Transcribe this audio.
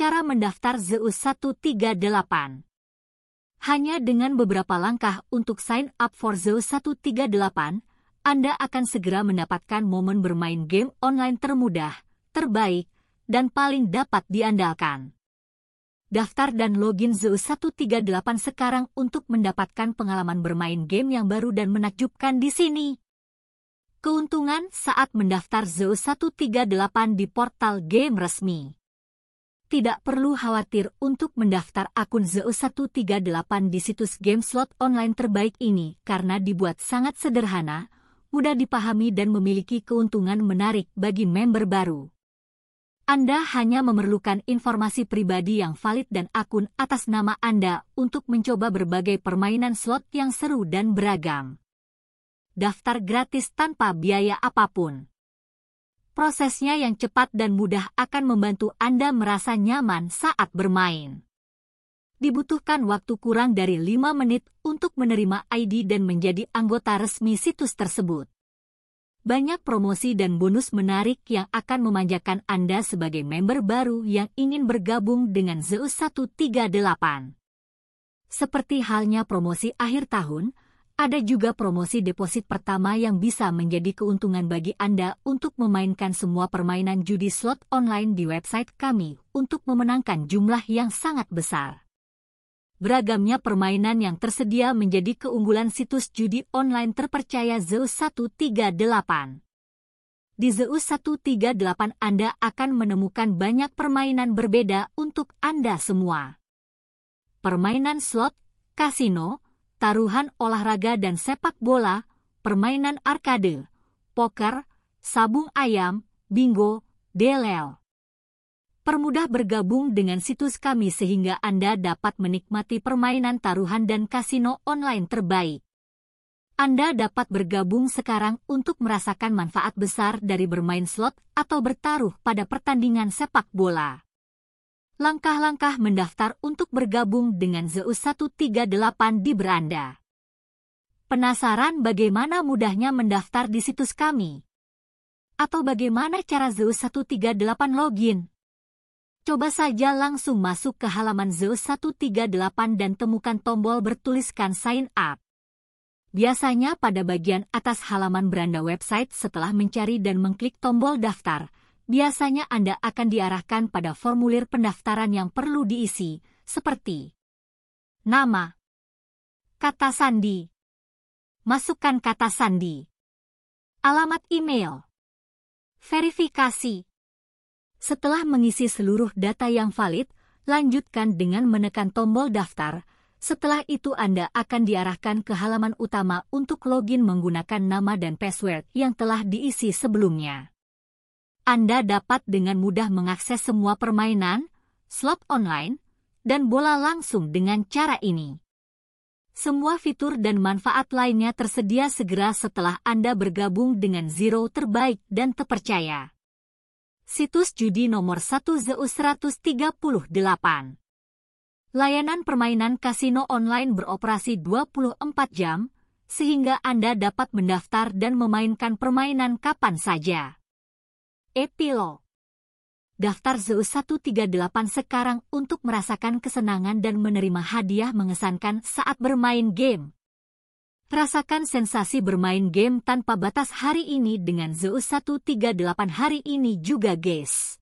Cara mendaftar Zeus 138 Hanya dengan beberapa langkah untuk sign up for Zeus 138, Anda akan segera mendapatkan momen bermain game online termudah, terbaik, dan paling dapat diandalkan. Daftar dan login Zeus 138 sekarang untuk mendapatkan pengalaman bermain game yang baru dan menakjubkan di sini. Keuntungan saat mendaftar Zeus 138 di portal game resmi tidak perlu khawatir untuk mendaftar akun Zeus 138 di situs game slot online terbaik ini karena dibuat sangat sederhana, mudah dipahami dan memiliki keuntungan menarik bagi member baru. Anda hanya memerlukan informasi pribadi yang valid dan akun atas nama Anda untuk mencoba berbagai permainan slot yang seru dan beragam. Daftar gratis tanpa biaya apa pun. Prosesnya yang cepat dan mudah akan membantu Anda merasa nyaman saat bermain. Dibutuhkan waktu kurang dari 5 menit untuk menerima ID dan menjadi anggota resmi situs tersebut. Banyak promosi dan bonus menarik yang akan memanjakan Anda sebagai member baru yang ingin bergabung dengan Zeus 138. Seperti halnya promosi akhir tahun, ada juga promosi deposit pertama yang bisa menjadi keuntungan bagi Anda untuk memainkan semua permainan judi slot online di website kami untuk memenangkan jumlah yang sangat besar. Beragamnya permainan yang tersedia menjadi keunggulan situs judi online terpercaya Zeus 138. Di Zeus 138 Anda akan menemukan banyak permainan berbeda untuk Anda semua. Permainan slot, kasino, taruhan olahraga dan sepak bola, permainan arkade, poker, sabung ayam, bingo, delel. Permudah bergabung dengan situs kami sehingga Anda dapat menikmati permainan taruhan dan kasino online terbaik. Anda dapat bergabung sekarang untuk merasakan manfaat besar dari bermain slot atau bertaruh pada pertandingan sepak bola langkah-langkah mendaftar untuk bergabung dengan Zeus 138 di beranda. Penasaran bagaimana mudahnya mendaftar di situs kami? Atau bagaimana cara Zeus 138 login? Coba saja langsung masuk ke halaman Zeus 138 dan temukan tombol bertuliskan sign up. Biasanya pada bagian atas halaman beranda website setelah mencari dan mengklik tombol daftar, biasanya Anda akan diarahkan pada formulir pendaftaran yang perlu diisi, seperti Nama Kata sandi Masukkan kata sandi Alamat email Verifikasi Setelah mengisi seluruh data yang valid, lanjutkan dengan menekan tombol daftar. Setelah itu Anda akan diarahkan ke halaman utama untuk login menggunakan nama dan password yang telah diisi sebelumnya. Anda dapat dengan mudah mengakses semua permainan, slot online, dan bola langsung dengan cara ini. Semua fitur dan manfaat lainnya tersedia segera setelah Anda bergabung dengan Zero terbaik dan terpercaya. Situs judi nomor 1 Zeus 138 Layanan permainan kasino online beroperasi 24 jam, sehingga Anda dapat mendaftar dan memainkan permainan kapan saja. Epilog Daftar Zeus 138 sekarang untuk merasakan kesenangan dan menerima hadiah mengesankan saat bermain game. Rasakan sensasi bermain game tanpa batas hari ini dengan Zeus 138 hari ini juga guys.